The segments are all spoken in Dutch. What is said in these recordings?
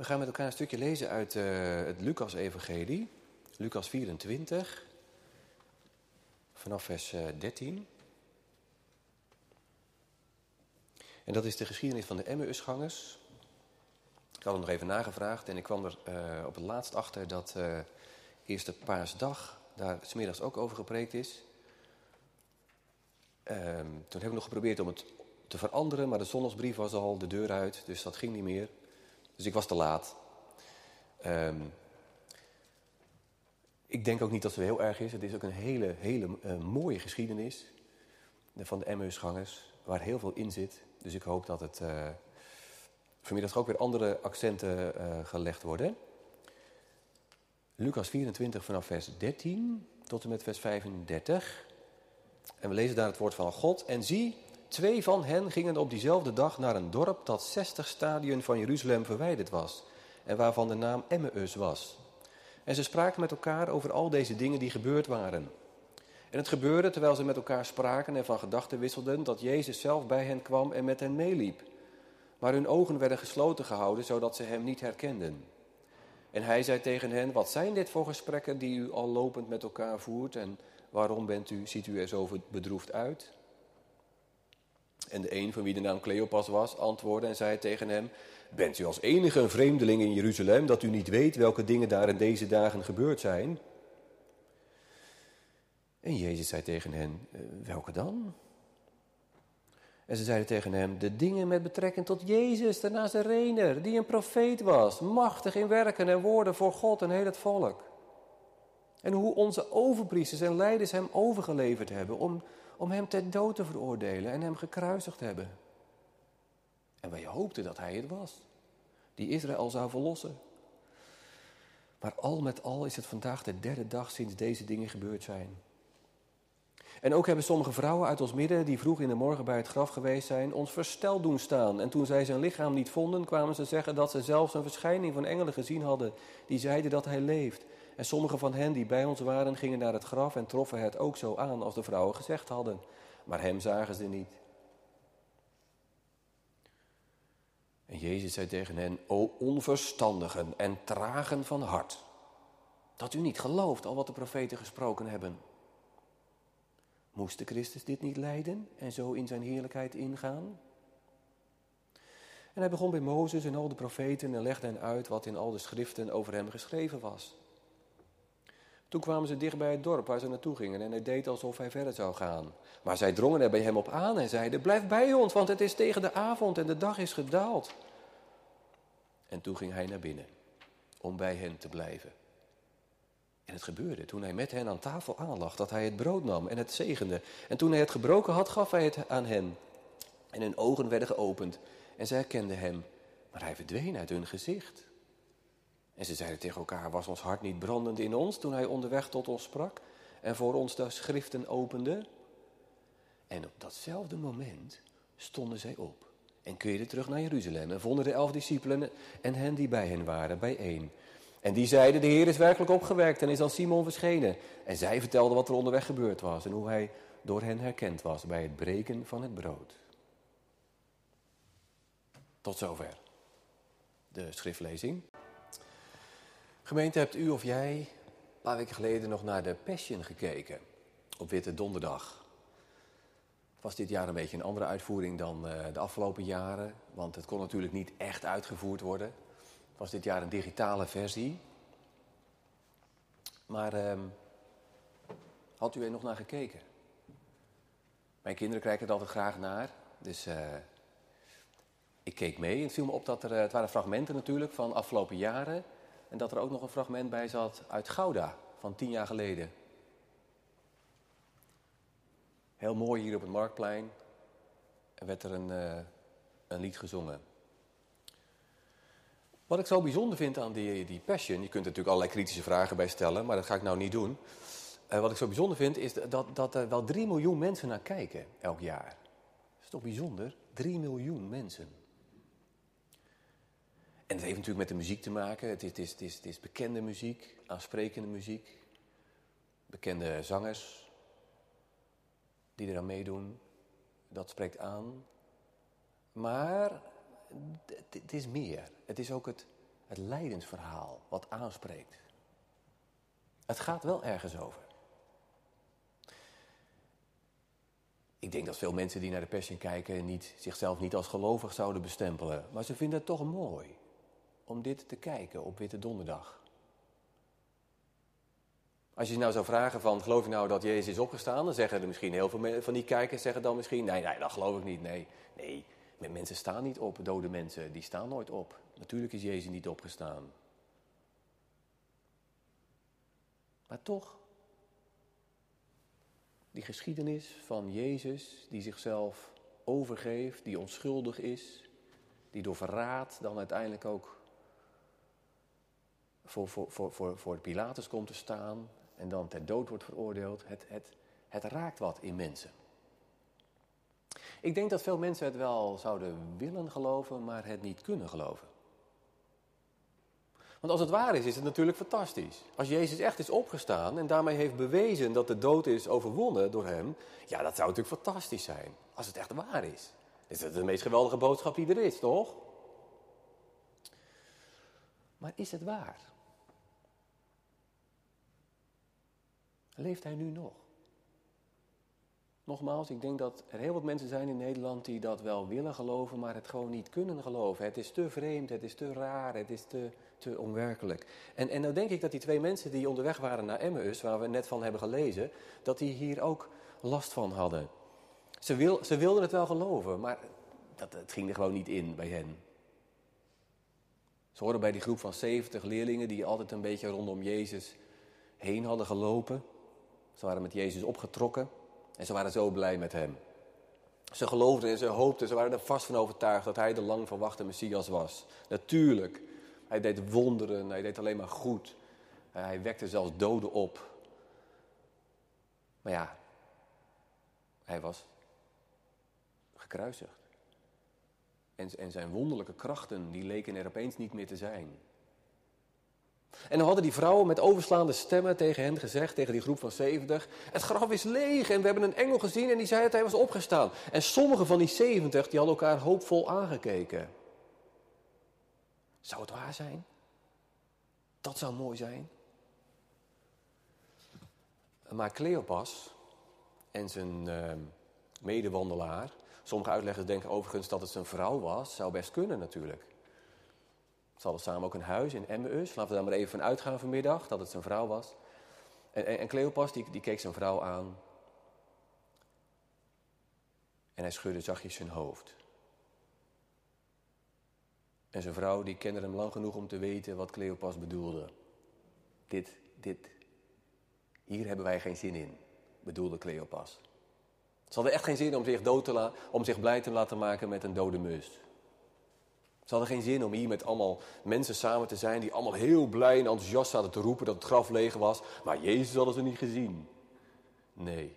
We gaan met elkaar een stukje lezen uit uh, het Lucas-evangelie, Lucas 24, vanaf vers uh, 13. En dat is de geschiedenis van de Emmausgangers. Ik had hem nog even nagevraagd en ik kwam er uh, op het laatst achter dat uh, eerste paasdag daar smiddags ook over gepreekt is. Ehm, toen hebben we nog geprobeerd om het te veranderen, maar de zondagsbrief was al de deur uit, dus dat ging niet meer. Dus ik was te laat. Um, ik denk ook niet dat het heel erg is. Het is ook een hele, hele uh, mooie geschiedenis van de Emmausgangers, waar heel veel in zit. Dus ik hoop dat het uh, vanmiddag ook weer andere accenten uh, gelegd worden. Lucas 24 vanaf vers 13 tot en met vers 35. En we lezen daar het woord van God. En zie, twee van hen gingen op diezelfde dag naar een dorp dat 60 stadien van Jeruzalem verwijderd was. En waarvan de naam Emmaus was. En ze spraken met elkaar over al deze dingen die gebeurd waren. En het gebeurde terwijl ze met elkaar spraken en van gedachten wisselden, dat Jezus zelf bij hen kwam en met hen meeliep. Maar hun ogen werden gesloten gehouden, zodat ze hem niet herkenden. En hij zei tegen hen, wat zijn dit voor gesprekken die u al lopend met elkaar voert en waarom bent u, ziet u er zo bedroefd uit? En de een van wie de naam Cleopas was, antwoordde en zei tegen hem, bent u als enige een vreemdeling in Jeruzalem dat u niet weet welke dingen daar in deze dagen gebeurd zijn? En Jezus zei tegen hen, welke dan? En ze zeiden tegen hem, de dingen met betrekking tot Jezus, de Nazarener, die een profeet was, machtig in werken en woorden voor God en heel het volk. En hoe onze overpriesters en leiders hem overgeleverd hebben om, om hem ter dood te veroordelen en hem gekruisigd hebben. En wij hoopten dat hij het was, die Israël zou verlossen. Maar al met al is het vandaag de derde dag sinds deze dingen gebeurd zijn. En ook hebben sommige vrouwen uit ons midden, die vroeg in de morgen bij het graf geweest zijn, ons versteld doen staan. En toen zij zijn lichaam niet vonden, kwamen ze zeggen dat ze zelfs een verschijning van engelen gezien hadden, die zeiden dat hij leeft. En sommige van hen die bij ons waren, gingen naar het graf en troffen het ook zo aan als de vrouwen gezegd hadden. Maar hem zagen ze niet. En Jezus zei tegen hen, o onverstandigen en tragen van hart, dat u niet gelooft al wat de profeten gesproken hebben. Moest de Christus dit niet lijden en zo in zijn heerlijkheid ingaan? En hij begon bij Mozes en al de profeten en legde hen uit wat in al de schriften over hem geschreven was. Toen kwamen ze dicht bij het dorp waar ze naartoe gingen en hij deed alsof hij verder zou gaan. Maar zij drongen er bij hem op aan en zeiden, blijf bij ons, want het is tegen de avond en de dag is gedaald. En toen ging hij naar binnen om bij hen te blijven. En het gebeurde toen hij met hen aan tafel aanlag, dat hij het brood nam en het zegende. En toen hij het gebroken had, gaf hij het aan hen. En hun ogen werden geopend en zij herkenden hem, maar hij verdween uit hun gezicht. En ze zeiden tegen elkaar, was ons hart niet brandend in ons toen hij onderweg tot ons sprak en voor ons de schriften opende? En op datzelfde moment stonden zij op en keerden terug naar Jeruzalem en vonden de elf discipelen en hen die bij hen waren bijeen. En die zeiden, de Heer is werkelijk opgewekt en is aan Simon verschenen. En zij vertelden wat er onderweg gebeurd was en hoe hij door hen herkend was bij het breken van het brood. Tot zover de schriftlezing. Gemeente, hebt u of jij een paar weken geleden nog naar de Passion gekeken? Op Witte Donderdag. Het was dit jaar een beetje een andere uitvoering dan de afgelopen jaren. Want het kon natuurlijk niet echt uitgevoerd worden was dit jaar een digitale versie. Maar uh, had u er nog naar gekeken? Mijn kinderen kijken er altijd graag naar. Dus uh, ik keek mee. Het viel me op dat er, het waren fragmenten natuurlijk van afgelopen jaren. En dat er ook nog een fragment bij zat uit Gouda van tien jaar geleden. Heel mooi hier op het Marktplein. Er werd er een, uh, een lied gezongen. Wat ik zo bijzonder vind aan die, die passion, je kunt er natuurlijk allerlei kritische vragen bij stellen, maar dat ga ik nou niet doen. Uh, wat ik zo bijzonder vind is dat, dat er wel 3 miljoen mensen naar kijken elk jaar. Dat is toch bijzonder? 3 miljoen mensen. En het heeft natuurlijk met de muziek te maken. Het is, het is, het is, het is bekende muziek, aansprekende muziek. Bekende zangers die eraan meedoen. Dat spreekt aan. Maar het is meer. Het is ook het, het lijdensverhaal wat aanspreekt. Het gaat wel ergens over. Ik denk dat veel mensen die naar de Passion kijken niet, zichzelf niet als gelovig zouden bestempelen. Maar ze vinden het toch mooi om dit te kijken op Witte Donderdag. Als je nou zou vragen van, geloof je nou dat Jezus is opgestaan? Dan zeggen er misschien heel veel van die kijkers zeggen dan misschien, nee, nee, dat geloof ik niet. Nee, nee, mensen staan niet op, dode mensen, die staan nooit op. Natuurlijk is Jezus niet opgestaan. Maar toch, die geschiedenis van Jezus die zichzelf overgeeft, die onschuldig is, die door verraad dan uiteindelijk ook voor, voor, voor, voor, Pilatus komt te staan en dan ter dood wordt veroordeeld. Het, het, het raakt wat in mensen. Ik denk dat veel mensen het wel zouden willen geloven, maar het niet kunnen geloven. Want als het waar is, is het natuurlijk fantastisch. Als Jezus echt is opgestaan en daarmee heeft bewezen dat de dood is overwonnen door hem, ja, dat zou natuurlijk fantastisch zijn. Als het echt waar is. Is dat de meest geweldige boodschap die er is, toch? Maar is het waar? Leeft hij nu nog? Nogmaals, ik denk dat er heel wat mensen zijn in Nederland die dat wel willen geloven, maar het gewoon niet kunnen geloven. Het is te vreemd, het is te raar, het is te, te onwerkelijk. En, en nou denk ik dat die twee mensen die onderweg waren naar Emmaus, waar we net van hebben gelezen, dat die hier ook last van hadden. Ze, wil, ze wilden het wel geloven, maar dat, het ging er gewoon niet in bij hen. Ze hoorden bij die groep van 70 leerlingen die altijd een beetje rondom Jezus heen hadden gelopen. Ze waren met Jezus opgetrokken. En ze waren zo blij met hem. Ze geloofden en ze hoopten, ze waren er vast van overtuigd dat hij de lang verwachte Messias was. Natuurlijk, hij deed wonderen, hij deed alleen maar goed. Hij wekte zelfs doden op. Maar ja, hij was gekruisigd. En, en zijn wonderlijke krachten, die leken er opeens niet meer te zijn. En dan hadden die vrouwen met overslaande stemmen tegen hen gezegd, tegen die groep van 70, het graf is leeg en we hebben een engel gezien en die zei dat hij was opgestaan. En sommige van die 70, die hadden elkaar hoopvol aangekeken. Zou het waar zijn? Dat zou mooi zijn. Maar Cleopas en zijn uh, medewandelaar, sommige uitleggers denken overigens dat het zijn vrouw was, zou best kunnen natuurlijk. Ze hadden samen ook een huis in Emmaus. Laten we daar maar even van uitgaan vanmiddag, dat het zijn vrouw was. En, en, Cleopas, die, die keek zijn vrouw aan. En hij schudde zachtjes zijn hoofd. En zijn vrouw, die kende hem lang genoeg om te weten wat Cleopas bedoelde. Dit, dit, hier hebben wij geen zin in, bedoelde Cleopas. Ze hadden echt geen zin om zich, dood te om zich blij te laten maken met een dode mus. Ze hadden geen zin om hier met allemaal mensen samen te zijn die allemaal heel blij en enthousiast zaten te roepen dat het graf leeg was. Maar Jezus hadden ze niet gezien. Nee.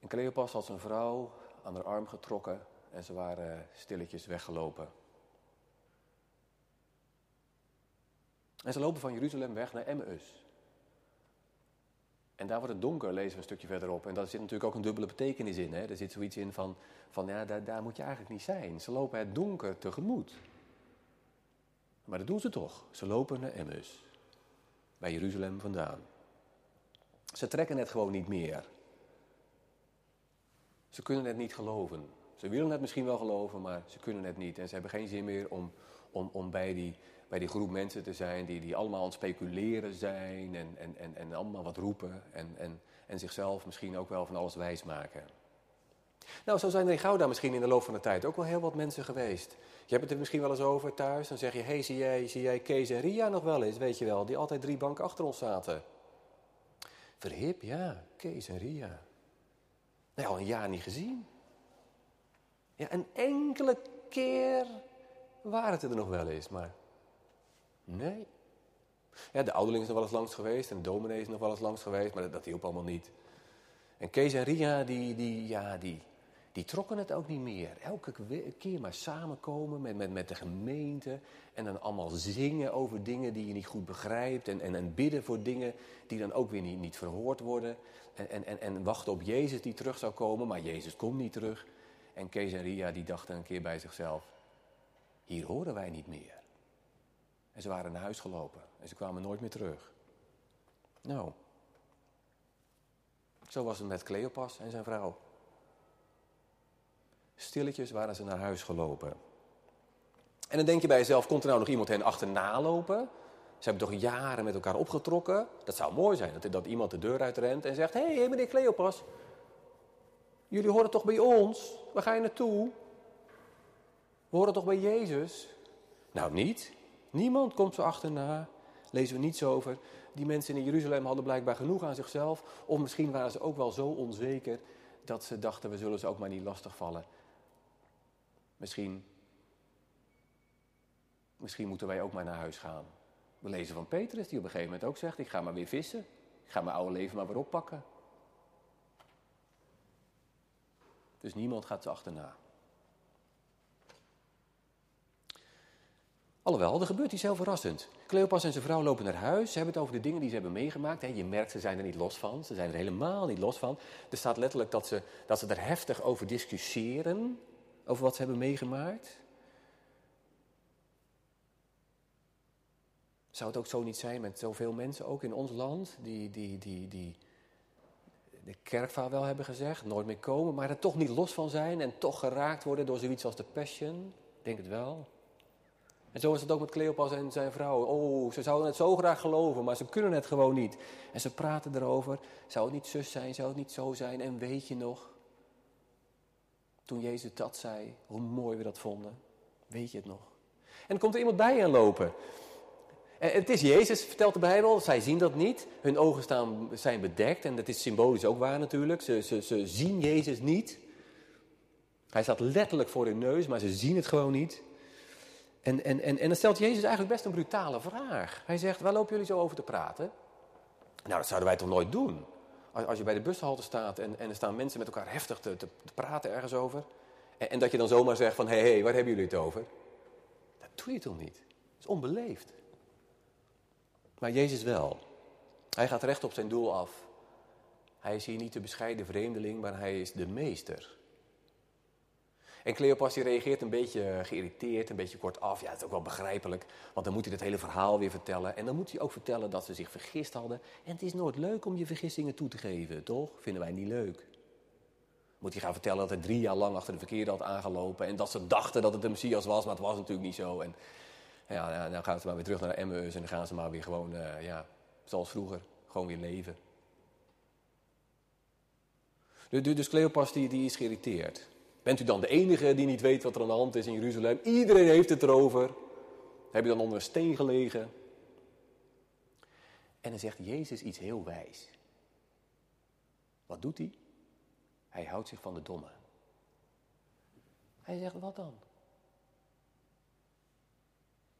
En Cleopas had zijn vrouw aan haar arm getrokken en ze waren stilletjes weggelopen. En ze lopen van Jeruzalem weg naar Emmaus. En daar wordt het donker, lezen we een stukje verderop. En daar zit natuurlijk ook een dubbele betekenis in. Hè? Er zit zoiets in van, van ja, daar, daar moet je eigenlijk niet zijn. Ze lopen het donker tegemoet. Maar dat doen ze toch. Ze lopen naar Emmaus. Bij Jeruzalem vandaan. Ze trekken het gewoon niet meer. Ze kunnen het niet geloven. Ze willen het misschien wel geloven, maar ze kunnen het niet. En ze hebben geen zin meer om, om, om bij die bij die groep mensen te zijn die, die allemaal aan het speculeren zijn en, en, en, en allemaal wat roepen en, en, en zichzelf misschien ook wel van alles wijs maken. Nou, zo zijn er in Gouda misschien in de loop van de tijd ook wel heel wat mensen geweest. Je hebt het er misschien wel eens over thuis. Dan zeg je, hey, zie jij, zie jij Kees en Ria nog wel eens, weet je wel, die altijd drie banken achter ons zaten. Verhip, ja, Kees en Ria. Nou, al een jaar niet gezien. Ja, een enkele keer waren het er nog wel eens, maar Nee. Ja, de ouderling is nog wel eens langs geweest en de dominee is nog wel eens langs geweest, maar dat, hielp allemaal niet. En Kees en Ria, die, die, ja, die, die trokken het ook niet meer. Elke keer maar samenkomen met, met, met de gemeente en dan allemaal zingen over dingen die je niet goed begrijpt en, en, en bidden voor dingen die dan ook weer niet, niet verhoord worden. En, en, en, en wachten op Jezus die terug zou komen, maar Jezus komt niet terug. En Kees en Ria die dachten een keer bij zichzelf, hier horen wij niet meer. En ze waren naar huis gelopen en ze kwamen nooit meer terug. Nou, zo was het met Cleopas en zijn vrouw. Stilletjes waren ze naar huis gelopen. En dan denk je bij jezelf, komt er nou nog iemand hen achterna lopen? Ze hebben toch jaren met elkaar opgetrokken? Dat zou mooi zijn, dat, dat iemand de deur uitrent en zegt... Hé, hey, meneer Cleopas, jullie horen toch bij ons? Waar ga je naartoe? We horen toch bij Jezus? Nou, niet. Niemand komt zo achterna. Lezen we niets over. Die mensen in Jeruzalem hadden blijkbaar genoeg aan zichzelf. Of misschien waren ze ook wel zo onzeker dat ze dachten, we zullen ze ook maar niet lastigvallen. Misschien, misschien moeten wij ook maar naar huis gaan. We lezen van Petrus, die op een gegeven moment ook zegt, ik ga maar weer vissen. Ik ga mijn oude leven maar weer oppakken. Dus niemand gaat ze achterna. Alhoewel, er gebeurt iets heel verrassend. Cleopas en zijn vrouw lopen naar huis. Ze hebben het over de dingen die ze hebben meegemaakt. Je merkt, ze zijn er niet los van. Ze zijn er helemaal niet los van. Er staat letterlijk dat ze, dat ze er heftig over discussiëren. Over wat ze hebben meegemaakt. Zou het ook zo niet zijn met zoveel mensen, ook in ons land, die, die, die, die de kerkvaar wel hebben gezegd, nooit meer komen, maar er toch niet los van zijn en toch geraakt worden door zoiets als de passion? Ik denk het wel. En zo is het ook met Cleopas en zijn vrouw. Oh, ze zouden het zo graag geloven, maar ze kunnen het gewoon niet. En ze praten erover. Zou het niet zus zijn? Zou het niet zo zijn? En weet je nog, toen Jezus dat zei, hoe mooi we dat vonden? Weet je het nog? En dan komt er iemand bij hen lopen. En het is Jezus, vertelt de Bijbel. Zij zien dat niet. Hun ogen staan, zijn bedekt. En dat is symbolisch ook waar natuurlijk. Ze, ze, ze zien Jezus niet. Hij staat letterlijk voor hun neus, maar ze zien het gewoon niet. En, en, en, dan stelt Jezus eigenlijk best een brutale vraag. Hij zegt, waar lopen jullie zo over te praten? Nou, dat zouden wij toch nooit doen? Als, als je bij de bushalte staat en, en er staan mensen met elkaar heftig te, te, praten ergens over. En, en, dat je dan zomaar zegt van, hé, hey, hey, waar hebben jullie het over? Dat doe je toch niet? Dat is onbeleefd. Maar Jezus wel. Hij gaat recht op zijn doel af. Hij is hier niet de bescheiden vreemdeling, maar hij is de meester. En Cleopas die reageert een beetje geïrriteerd, een beetje kort af. Ja, dat is ook wel begrijpelijk, want dan moet hij het hele verhaal weer vertellen. En dan moet hij ook vertellen dat ze zich vergist hadden. En het is nooit leuk om je vergissingen toe te geven, toch? Vinden wij niet leuk. Moet hij gaan vertellen dat hij drie jaar lang achter de verkeerde had aangelopen. En dat ze dachten dat het de Messias was, maar het was natuurlijk niet zo. En ja, dan gaan ze maar weer terug naar Emmaus en dan gaan ze maar weer gewoon, uh, ja, zoals vroeger, gewoon weer leven. Dus Cleopas die, die is geïrriteerd. Bent u dan de enige die niet weet wat er aan de hand is in Jeruzalem? Iedereen heeft het erover. Heb je dan onder een steen gelegen? En dan zegt Jezus iets heel wijs. Wat doet hij? Hij houdt zich van de domme. Hij zegt, wat dan?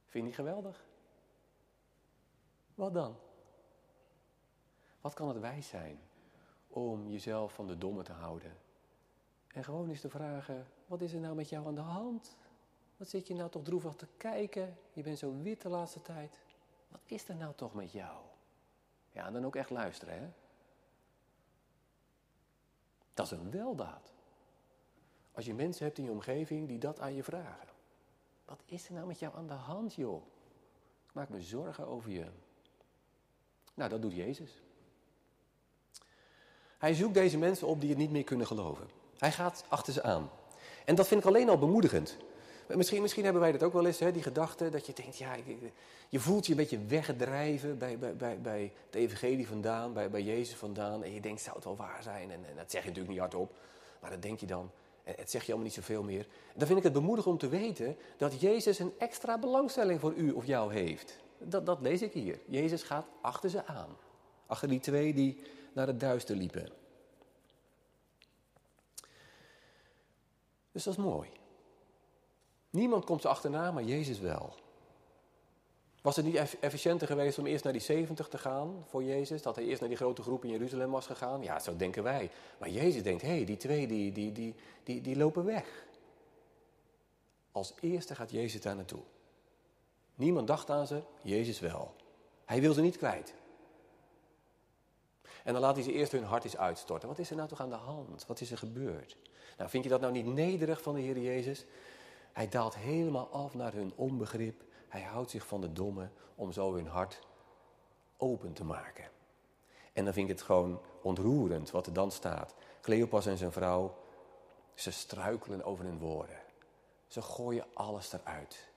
Vind je geweldig? Wat dan? Wat kan het wijs zijn om jezelf van de domme te houden? En gewoon eens te vragen, wat is er nou met jou aan de hand? Wat zit je nou toch droevig te kijken? Je bent zo wit de laatste tijd. Wat is er nou toch met jou? Ja, en dan ook echt luisteren, hè? Dat is een weldaad. Als je mensen hebt in je omgeving die dat aan je vragen. Wat is er nou met jou aan de hand, joh? Ik maak me zorgen over je. Nou, dat doet Jezus. Hij zoekt deze mensen op die het niet meer kunnen geloven. Hij gaat achter ze aan. En dat vind ik alleen al bemoedigend. Misschien, misschien hebben wij dat ook wel eens, hè, die gedachte dat je denkt, ja, je voelt je een beetje weggedrijven bij, bij, bij, bij het evangelie vandaan, bij, bij Jezus vandaan. En je denkt, zou het wel waar zijn? En, en dat zeg je natuurlijk niet hardop, maar dat denk je dan. En het zeg je allemaal niet zoveel meer. dan vind ik het bemoedigend om te weten dat Jezus een extra belangstelling voor u of jou heeft. Dat, dat lees ik hier. Jezus gaat achter ze aan. Achter die twee die naar het duister liepen. Dus dat is mooi. Niemand komt ze achterna, maar Jezus wel. Was het niet efficiënter geweest om eerst naar die 70 te gaan voor Jezus? Dat hij eerst naar die grote groep in Jeruzalem was gegaan? Ja, zo denken wij. Maar Jezus denkt, hé, hey, die twee die, die, die, die, die lopen weg. Als eerste gaat Jezus daar naartoe. Niemand dacht aan ze, Jezus wel. Hij wil ze niet kwijt. En dan laat hij ze eerst hun hart uitstorten. Wat is er nou toch aan de hand? Wat is er gebeurd? Nou, vind je dat nou niet nederig van de Heer Jezus? Hij daalt helemaal af naar hun onbegrip. Hij houdt zich van de domme om zo hun hart open te maken. En dan vind ik het gewoon ontroerend wat er dan staat. Cleopas en zijn vrouw, ze struikelen over hun woorden. Ze gooien alles eruit.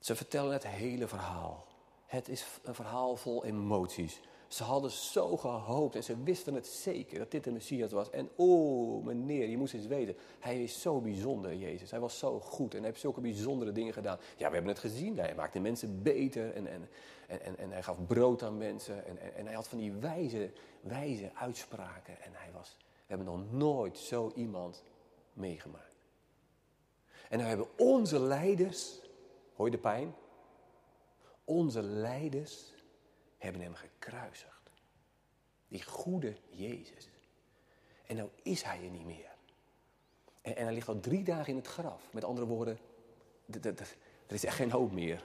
Ze vertellen het hele verhaal. Het is een verhaal vol emoties. Ze hadden zo gehoopt en ze wisten het zeker dat dit de Messias was. En oh, meneer, je moest eens weten, hij is zo bijzonder, Jezus. Hij was zo goed en hij heeft zulke bijzondere dingen gedaan. Ja, we hebben het gezien. Hij maakte mensen beter en, en, en, en, hij gaf brood aan mensen. En, en, en hij had van die wijze, wijze uitspraken. En hij was, we hebben nog nooit zo iemand meegemaakt. En nu hebben onze leiders, hoor je de pijn? Onze leiders hebben hem gekruisigd. Die goede Jezus. En nou is hij er niet meer. En, en hij ligt al drie dagen in het graf. Met andere woorden, er is echt geen hoop meer.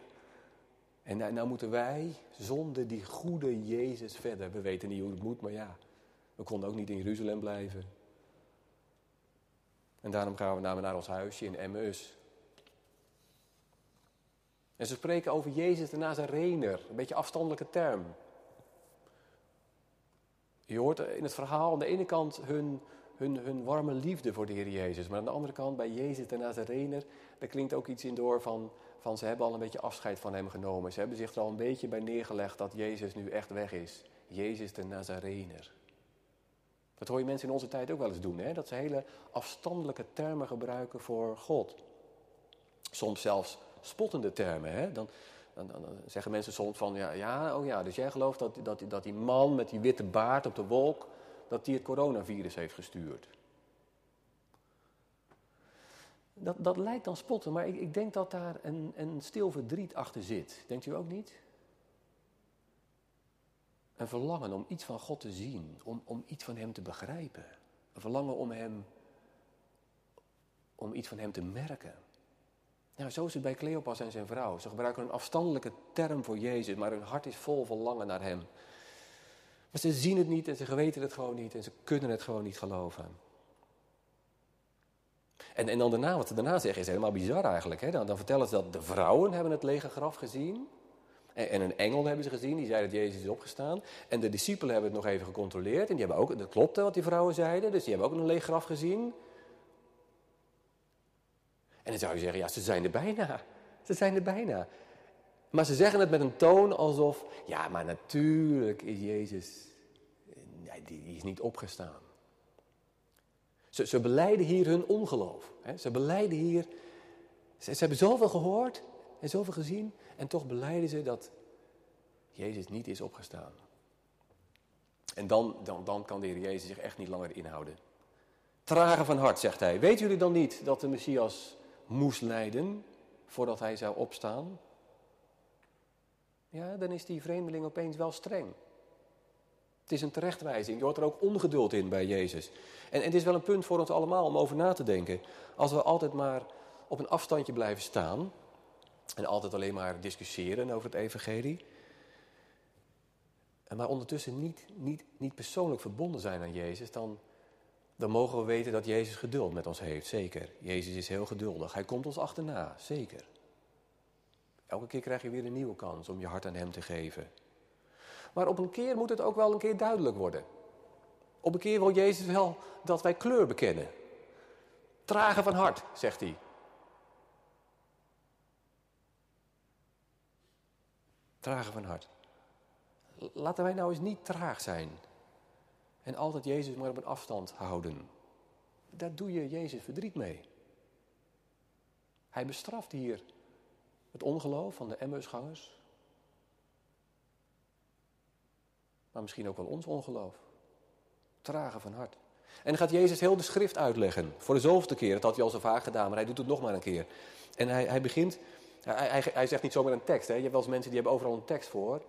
En nou, nou, moeten wij zonder die goede Jezus verder. We weten niet hoe het moet, maar ja, we konden ook niet in Jeruzalem blijven. En daarom gaan we naar, naar ons huisje in Emmaus. En ze spreken over Jezus de Nazarener, een beetje afstandelijke term. Je hoort in het verhaal aan de ene kant hun, hun, hun warme liefde voor de Heer Jezus. Maar aan de andere kant, bij Jezus de Nazarener, daar klinkt ook iets in door van, van ze hebben al een beetje afscheid van hem genomen. Ze hebben zich er al een beetje bij neergelegd dat Jezus nu echt weg is. Jezus de Nazarener. Dat hoor je mensen in onze tijd ook wel eens doen, hè? dat ze hele afstandelijke termen gebruiken voor God. Soms zelfs spottende termen. Hè? Dan, dan, dan, zeggen mensen soms van, ja, ja, oh ja, dus jij gelooft dat, dat, dat die man met die witte baard op de wolk, dat die het coronavirus heeft gestuurd. Dat, dat lijkt dan spotten, maar ik, ik denk dat daar een, een stil verdriet achter zit. Denkt u ook niet? Een verlangen om iets van God te zien, om, om iets van Hem te begrijpen. Een verlangen om Hem, om iets van Hem te merken. Nou, zo is het bij Cleopas en zijn vrouw. Ze gebruiken een afstandelijke term voor Jezus, maar hun hart is vol verlangen naar Hem. Maar ze zien het niet en ze weten het gewoon niet en ze kunnen het gewoon niet geloven. En, en dan daarna, wat ze daarna zeggen is helemaal bizar eigenlijk. Hè? Dan, dan vertellen ze dat de vrouwen hebben het lege graf gezien. En, en, een engel hebben ze gezien, die zei dat Jezus is opgestaan. En de discipelen hebben het nog even gecontroleerd. En die hebben ook, dat klopte wat die vrouwen zeiden, dus die hebben ook een leeg graf gezien. En dan zou je zeggen, ja, ze zijn er bijna. Ze zijn er bijna. Maar ze zeggen het met een toon alsof, ja, maar natuurlijk is Jezus, die is niet opgestaan. Ze, ze beleiden hier hun ongeloof. Hè? Ze beleiden hier, ze, hebben zoveel gehoord en zoveel gezien en toch beleiden ze dat Jezus niet is opgestaan. En dan, dan, dan kan de Heer Jezus zich echt niet langer inhouden. Tragen van hart, zegt hij. Weet jullie dan niet dat de Messias moest lijden voordat hij zou opstaan? Ja, dan is die vreemdeling opeens wel streng. Het is een terechtwijzing. Je hoort er ook ongeduld in bij Jezus. En, en het is wel een punt voor ons allemaal om over na te denken. Als we altijd maar op een afstandje blijven staan en altijd alleen maar discussiëren over het evangelie, maar ondertussen niet, niet, niet persoonlijk verbonden zijn aan Jezus, dan, dan mogen we weten dat Jezus geduld met ons heeft, zeker. Jezus is heel geduldig. Hij komt ons achterna, zeker. Elke keer krijg je weer een nieuwe kans om je hart aan Hem te geven. Maar op een keer moet het ook wel een keer duidelijk worden. Op een keer wil Jezus wel dat wij kleur bekennen. Tragen van hart, zegt hij. Tragen van hart. Laten wij nou eens niet traag zijn. En altijd Jezus maar op een afstand houden. Daar doe je Jezus verdriet mee. Hij bestraft hier het ongeloof van de Emmausgangers. Maar misschien ook wel ons ongeloof. Tragen van hart. En dan gaat Jezus heel de schrift uitleggen. Voor de zoveelste keer. Dat had hij al zo vaak gedaan, maar hij doet het nog maar een keer. En hij, hij begint. Hij, hij, hij zegt niet zomaar een tekst. Hè. Je hebt wel eens mensen die hebben overal een tekst voor.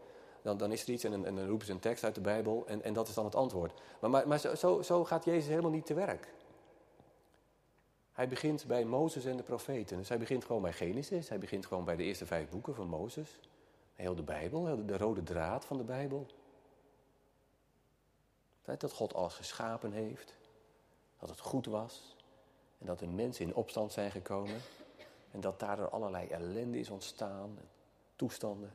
Dan, dan is er iets en, en, dan roepen ze een tekst uit de Bijbel. En, en dat is dan het antwoord. Maar, maar, maar zo, zo gaat Jezus helemaal niet te werk. Hij begint bij Mozes en de profeten. Dus hij begint gewoon bij Genesis. Hij begint gewoon bij de eerste vijf boeken van Mozes. Heel de Bijbel, de rode draad van de Bijbel. Dat God alles geschapen heeft. Dat het goed was. En dat de mensen in opstand zijn gekomen. En dat daardoor allerlei ellende is ontstaan, toestanden.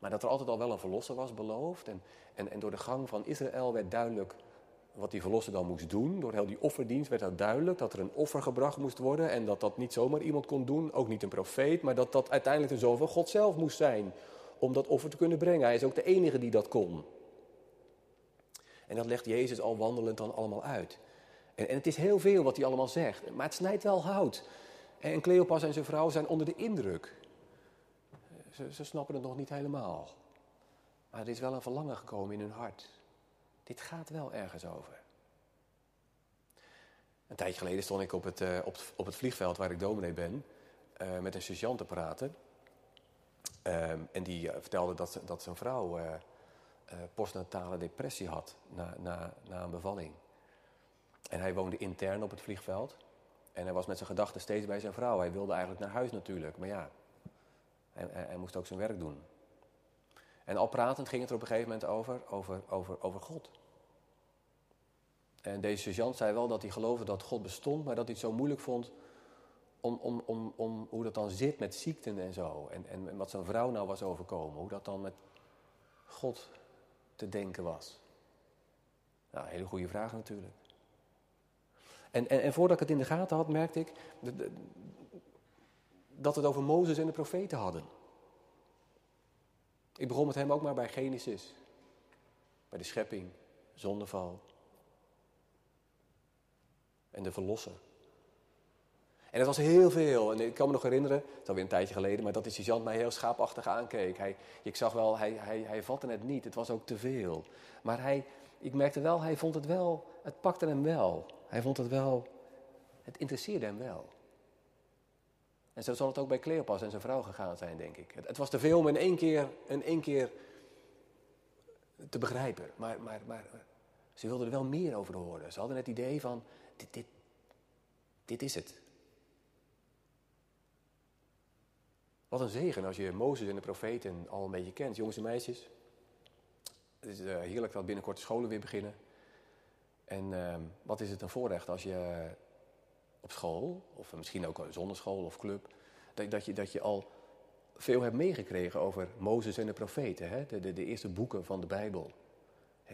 Maar dat er altijd al wel een verlosser was beloofd. En, en, en door de gang van Israël werd duidelijk wat die verlosser dan moest doen. Door heel die offerdienst werd dat duidelijk dat er een offer gebracht moest worden. En dat dat niet zomaar iemand kon doen, ook niet een profeet. Maar dat dat uiteindelijk de zoon van God zelf moest zijn. Om dat offer te kunnen brengen. Hij is ook de enige die dat kon. En dat legt Jezus al wandelend dan allemaal uit. En, en het is heel veel wat hij allemaal zegt. Maar het snijdt wel hout. En Cleopas en zijn vrouw zijn onder de indruk. Ze, snappen het nog niet helemaal. Maar er is wel een verlangen gekomen in hun hart. Dit gaat wel ergens over. Een tijdje geleden stond ik op het, uh, op, op, het vliegveld waar ik dominee ben, uh, met een sergeant te praten. Uh, en die uh, vertelde dat, dat zijn vrouw postnatale depressie had na, na, na een bevalling. En hij woonde intern op het vliegveld. En hij was met zijn gedachten steeds bij zijn vrouw. Hij wilde eigenlijk naar huis natuurlijk, maar ja, hij moest ook zijn werk doen. En al pratend ging het er op een gegeven moment over, over, over, over God. En deze sergeant zei wel dat hij geloofde dat God bestond, maar dat hij het zo moeilijk vond om, om, om, om hoe dat dan zit met ziekten en zo. En, en wat zijn vrouw nou was overkomen, hoe dat dan met God te denken was. Nou, hele goede vraag natuurlijk. En, en, en voordat ik het in de gaten had, merkte ik dat het over Mozes en de profeten hadden. Ik begon met hem ook maar bij Genesis. Bij de schepping, zondeval. En de verlosser. En het was heel veel. En ik kan me nog herinneren, het is alweer een tijdje geleden, maar dat de sergeant mij heel schaapachtig aankeek. Hij, ik zag wel, hij, hij, hij vatte het niet. Het was ook te veel. Maar hij, ik merkte wel, hij vond het wel, het pakte hem wel. Hij vond het wel, het interesseerde hem wel. En zo zal het ook bij Cleopas en zijn vrouw gegaan zijn, denk ik. Het, het was te veel om in één keer, in één keer te begrijpen. Maar, maar, maar ze wilden er wel meer over horen. Ze hadden het idee van, dit, dit, dit is het. Wat een zegen als je Mozes en de profeten al een beetje kent. Jongens en meisjes, het is uh, heerlijk dat binnenkort de scholen weer beginnen. En uh, wat is het een voorrecht als je op school, of misschien ook een zonneschool of club, dat, dat, je, dat je al veel hebt meegekregen over Mozes en de profeten, hè? De, de, de eerste boeken van de Bijbel.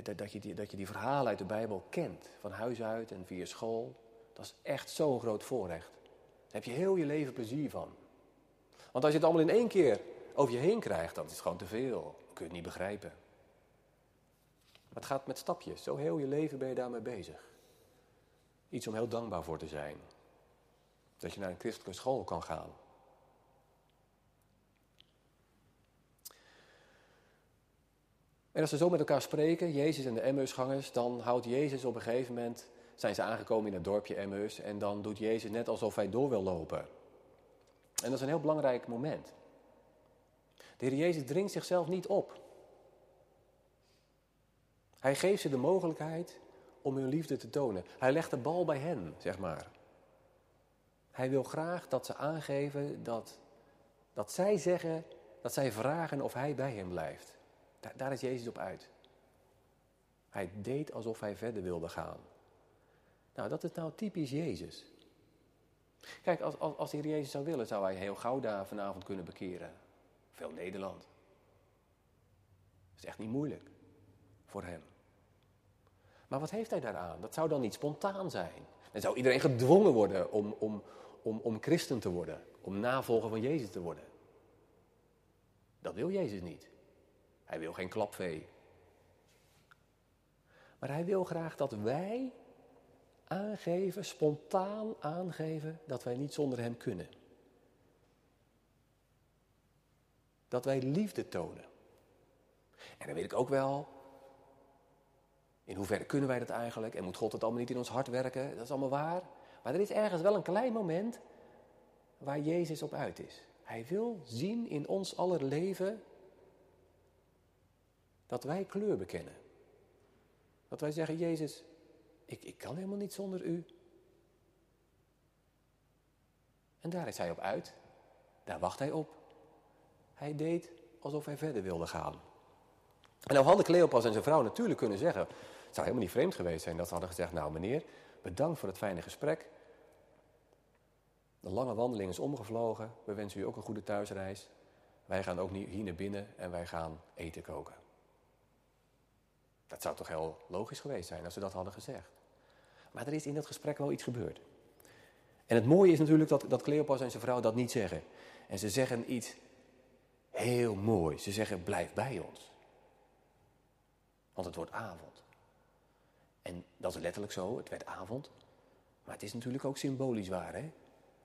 Dat, dat, je die, dat je die verhalen uit de Bijbel kent, van huis uit en via school. Dat is echt zo'n groot voorrecht. Daar heb je heel je leven plezier van. Want als je het allemaal in één keer over je heen krijgt, dan is het gewoon te veel. Dan kun je het niet begrijpen. Maar het gaat met stapjes. Zo heel je leven ben je daarmee bezig. Iets om heel dankbaar voor te zijn. Dat je naar een christelijke school kan gaan. En als ze zo met elkaar spreken, Jezus en de Emmausgangers, dan houdt Jezus op een gegeven moment, zijn ze aangekomen in het dorpje Emmaus, en dan doet Jezus net alsof hij door wil lopen. En dat is een heel belangrijk moment. De Heer Jezus dringt zichzelf niet op. Hij geeft ze de mogelijkheid om hun liefde te tonen. Hij legt de bal bij hen, zeg maar. Hij wil graag dat ze aangeven dat, dat zij zeggen, dat zij vragen of hij bij hen blijft. Daar, is Jezus op uit. Hij deed alsof hij verder wilde gaan. Nou, dat is nou typisch Jezus. Kijk, als, als, als de Jezus zou willen, zou hij heel Gouda vanavond kunnen bekeren. Veel Nederland. Dat is echt niet moeilijk voor hem. Maar wat heeft hij daaraan? Dat zou dan niet spontaan zijn. Dan zou iedereen gedwongen worden om, om, om, om christen te worden, om navolger van Jezus te worden. Dat wil Jezus niet. Hij wil geen klapvee. Maar hij wil graag dat wij aangeven, spontaan aangeven, dat wij niet zonder hem kunnen. Dat wij liefde tonen. En dan weet ik ook wel, in hoeverre kunnen wij dat eigenlijk? En moet God het allemaal niet in ons hart werken? Dat is allemaal waar. Maar er is ergens wel een klein moment waar Jezus op uit is. Hij wil zien in ons aller leven dat wij kleur bekennen. Dat wij zeggen, Jezus, ik, ik kan helemaal niet zonder u. En daar is hij op uit. Daar wacht hij op. Hij deed alsof hij verder wilde gaan. En nou hadden Cleopas en zijn vrouw natuurlijk kunnen zeggen... het zou helemaal niet vreemd geweest zijn dat ze hadden gezegd... nou meneer, bedankt voor het fijne gesprek. De lange wandeling is omgevlogen. We wensen u ook een goede thuisreis. Wij gaan ook hier naar binnen en wij gaan eten koken. Dat zou toch heel logisch geweest zijn als ze dat hadden gezegd. Maar er is in dat gesprek wel iets gebeurd. En het mooie is natuurlijk dat, dat Cleopas en zijn vrouw dat niet zeggen. En ze zeggen iets heel moois. Ze zeggen: blijf bij ons. Want het wordt avond. En dat is letterlijk zo, het werd avond. Maar het is natuurlijk ook symbolisch waar, hè?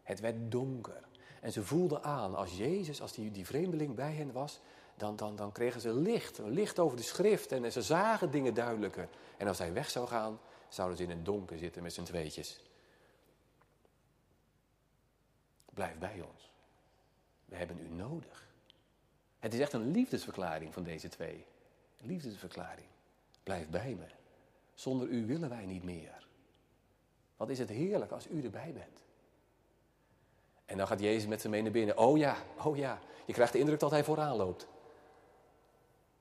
Het werd donker. En ze voelden aan, als Jezus, als die, die vreemdeling bij hen was, dan, dan, dan kregen ze licht. Licht over de schrift en ze zagen dingen duidelijker. En als hij weg zou gaan, zouden ze in het donker zitten met z'n tweetjes. Blijf bij ons. We hebben u nodig. Het is echt een liefdesverklaring van deze twee. Een liefdesverklaring. Blijf bij me. Zonder u willen wij niet meer. Wat is het heerlijk als u erbij bent. En dan gaat Jezus met ze mee naar binnen. Oh ja, oh ja. Je krijgt de indruk dat hij vooraan loopt.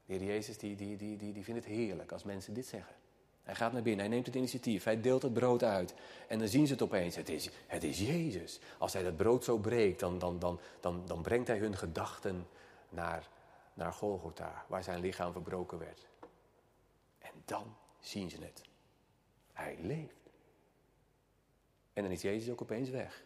De Heer Jezus die, die, die, die, die vindt het heerlijk als mensen dit zeggen. Hij gaat naar binnen, hij neemt het initiatief, hij deelt het brood uit. En dan zien ze het opeens, het is, het is Jezus. Als hij dat brood zo breekt, dan, dan, dan, dan, dan brengt hij hun gedachten naar, naar Golgotha, waar zijn lichaam verbroken werd. En dan zien ze het. Hij leeft. En dan is Jezus ook opeens weg.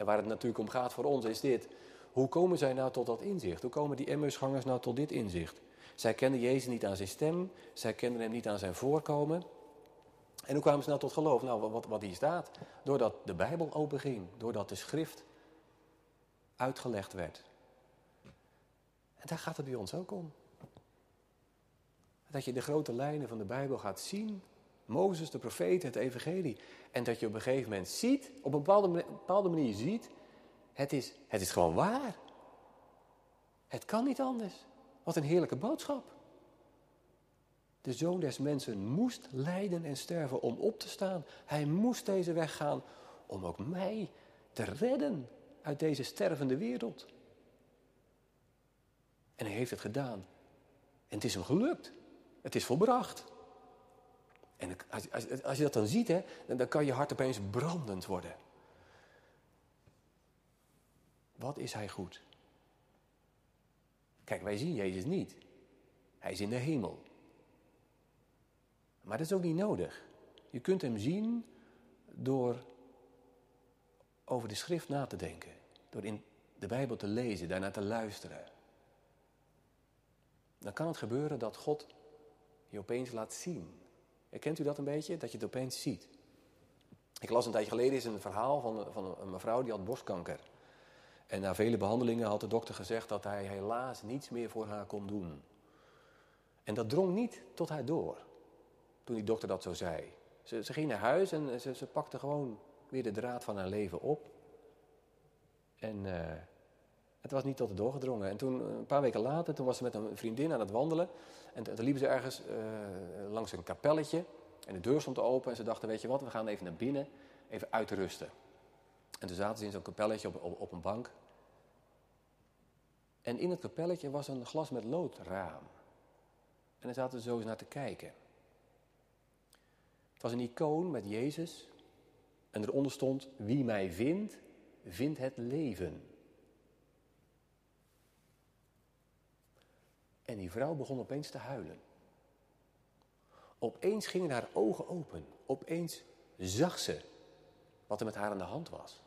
En waar het natuurlijk om gaat voor ons is dit. Hoe komen zij nou tot dat inzicht? Hoe komen die Emmausgangers nou tot dit inzicht? Zij kenden Jezus niet aan zijn stem, zij kenden hem niet aan zijn voorkomen. En hoe kwamen ze nou tot geloof? Nou, wat, wat hier staat. Doordat de Bijbel openging, doordat de schrift uitgelegd werd. En daar gaat het bij ons ook om. Dat je de grote lijnen van de Bijbel gaat zien. Mozes, de profeet, het evangelie. En dat je op een gegeven moment ziet, op een bepaalde, bepaalde manier ziet, het is, het is gewoon waar. Het kan niet anders. Wat een heerlijke boodschap. De zoon des mensen moest lijden en sterven om op te staan. Hij moest deze weg gaan om ook mij te redden uit deze stervende wereld. En hij heeft het gedaan. En het is hem gelukt. Het is volbracht. En als, als, als je dat dan ziet, hè, dan kan je hart opeens brandend worden. Wat is hij goed? Kijk, wij zien Jezus niet. Hij is in de hemel. Maar dat is ook niet nodig. Je kunt hem zien door over de schrift na te denken. Door in de Bijbel te lezen, daarna te luisteren. Dan kan het gebeuren dat God je opeens laat zien. Kent u dat een beetje? Dat je het opeens ziet. Ik las een tijdje geleden is een verhaal van, van een mevrouw die had borstkanker. En na vele behandelingen had de dokter gezegd dat hij helaas niets meer voor haar kon doen. En dat drong niet tot haar door, toen die dokter dat zo zei. Ze, ze ging naar huis en ze, ze, pakte gewoon weer de draad van haar leven op. En uh, het was niet tot haar doorgedrongen. En toen, een paar weken later, toen was ze met een vriendin aan het wandelen. En toen liepen ze ergens uh, langs een kapelletje. En de deur stond open en ze dachten, weet je wat, we gaan even naar binnen, even uitrusten. En toen zaten ze in zo'n kapelletje op, op, op, een bank. En in het kapelletje was een glas met loodraam. En daar zaten ze zo eens naar te kijken. Het was een icoon met Jezus. En eronder stond, wie mij vindt, vindt het leven. En die vrouw begon opeens te huilen. Opeens gingen haar ogen open. Opeens zag ze wat er met haar aan de hand was.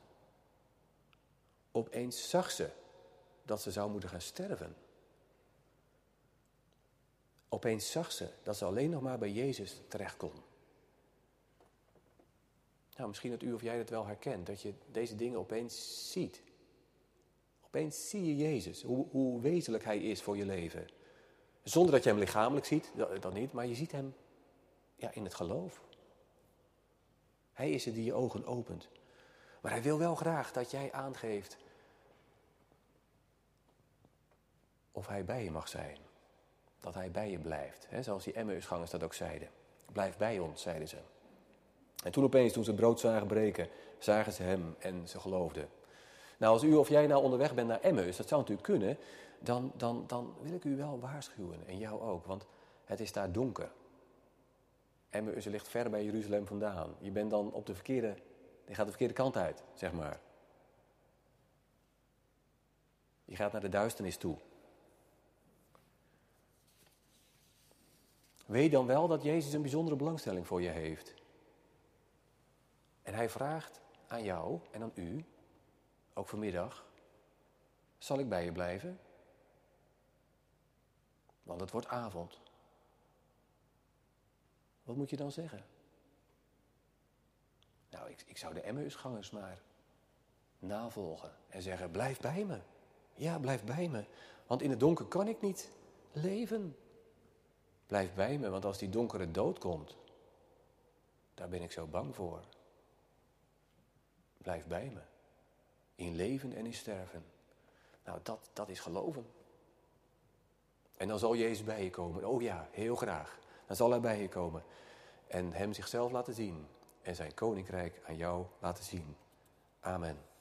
Opeens zag ze dat ze zou moeten gaan sterven. Opeens zag ze dat ze alleen nog maar bij Jezus terecht kon. Nou, misschien dat u of jij het wel herkent, dat je deze dingen opeens ziet. Opeens zie je Jezus, hoe, hoe wezenlijk Hij is voor je leven. Zonder dat je Hem lichamelijk ziet, dat niet, maar je ziet Hem ja, in het geloof. Hij is het die je ogen opent. Maar Hij wil wel graag dat jij aangeeft of hij bij je mag zijn. Dat hij bij je blijft. Hè? Zoals die Emmausgangers dat ook zeiden. Blijf bij ons, zeiden ze. En toen opeens, toen ze brood zagen breken, zagen ze hem en ze geloofden. Nou, als u of jij nou onderweg bent naar Emmaus, dat zou natuurlijk kunnen, dan, dan, dan wil ik u wel waarschuwen. En jou ook, want het is daar donker. Emmaus ligt ver bij Jeruzalem vandaan. Je bent dan op de verkeerde Je gaat de verkeerde kant uit, zeg maar. Je gaat naar de duisternis toe. Weet dan wel dat Jezus een bijzondere belangstelling voor je heeft. En hij vraagt aan jou en aan u, ook vanmiddag, zal ik bij je blijven? Want het wordt avond. Wat moet je dan zeggen? Nou, ik, ik zou de Emmausgangers maar navolgen en zeggen: Blijf bij me. Ja, blijf bij me. Want in het donker kan ik niet leven. Blijf bij me, want als die donkere dood komt, daar ben ik zo bang voor. Blijf bij me. In leven en in sterven. Nou, dat, dat is geloven. En dan zal Jezus bij je komen. Oh ja, heel graag. Dan zal hij bij je komen. En hem zichzelf laten zien. En zijn koninkrijk aan jou laten zien. Amen.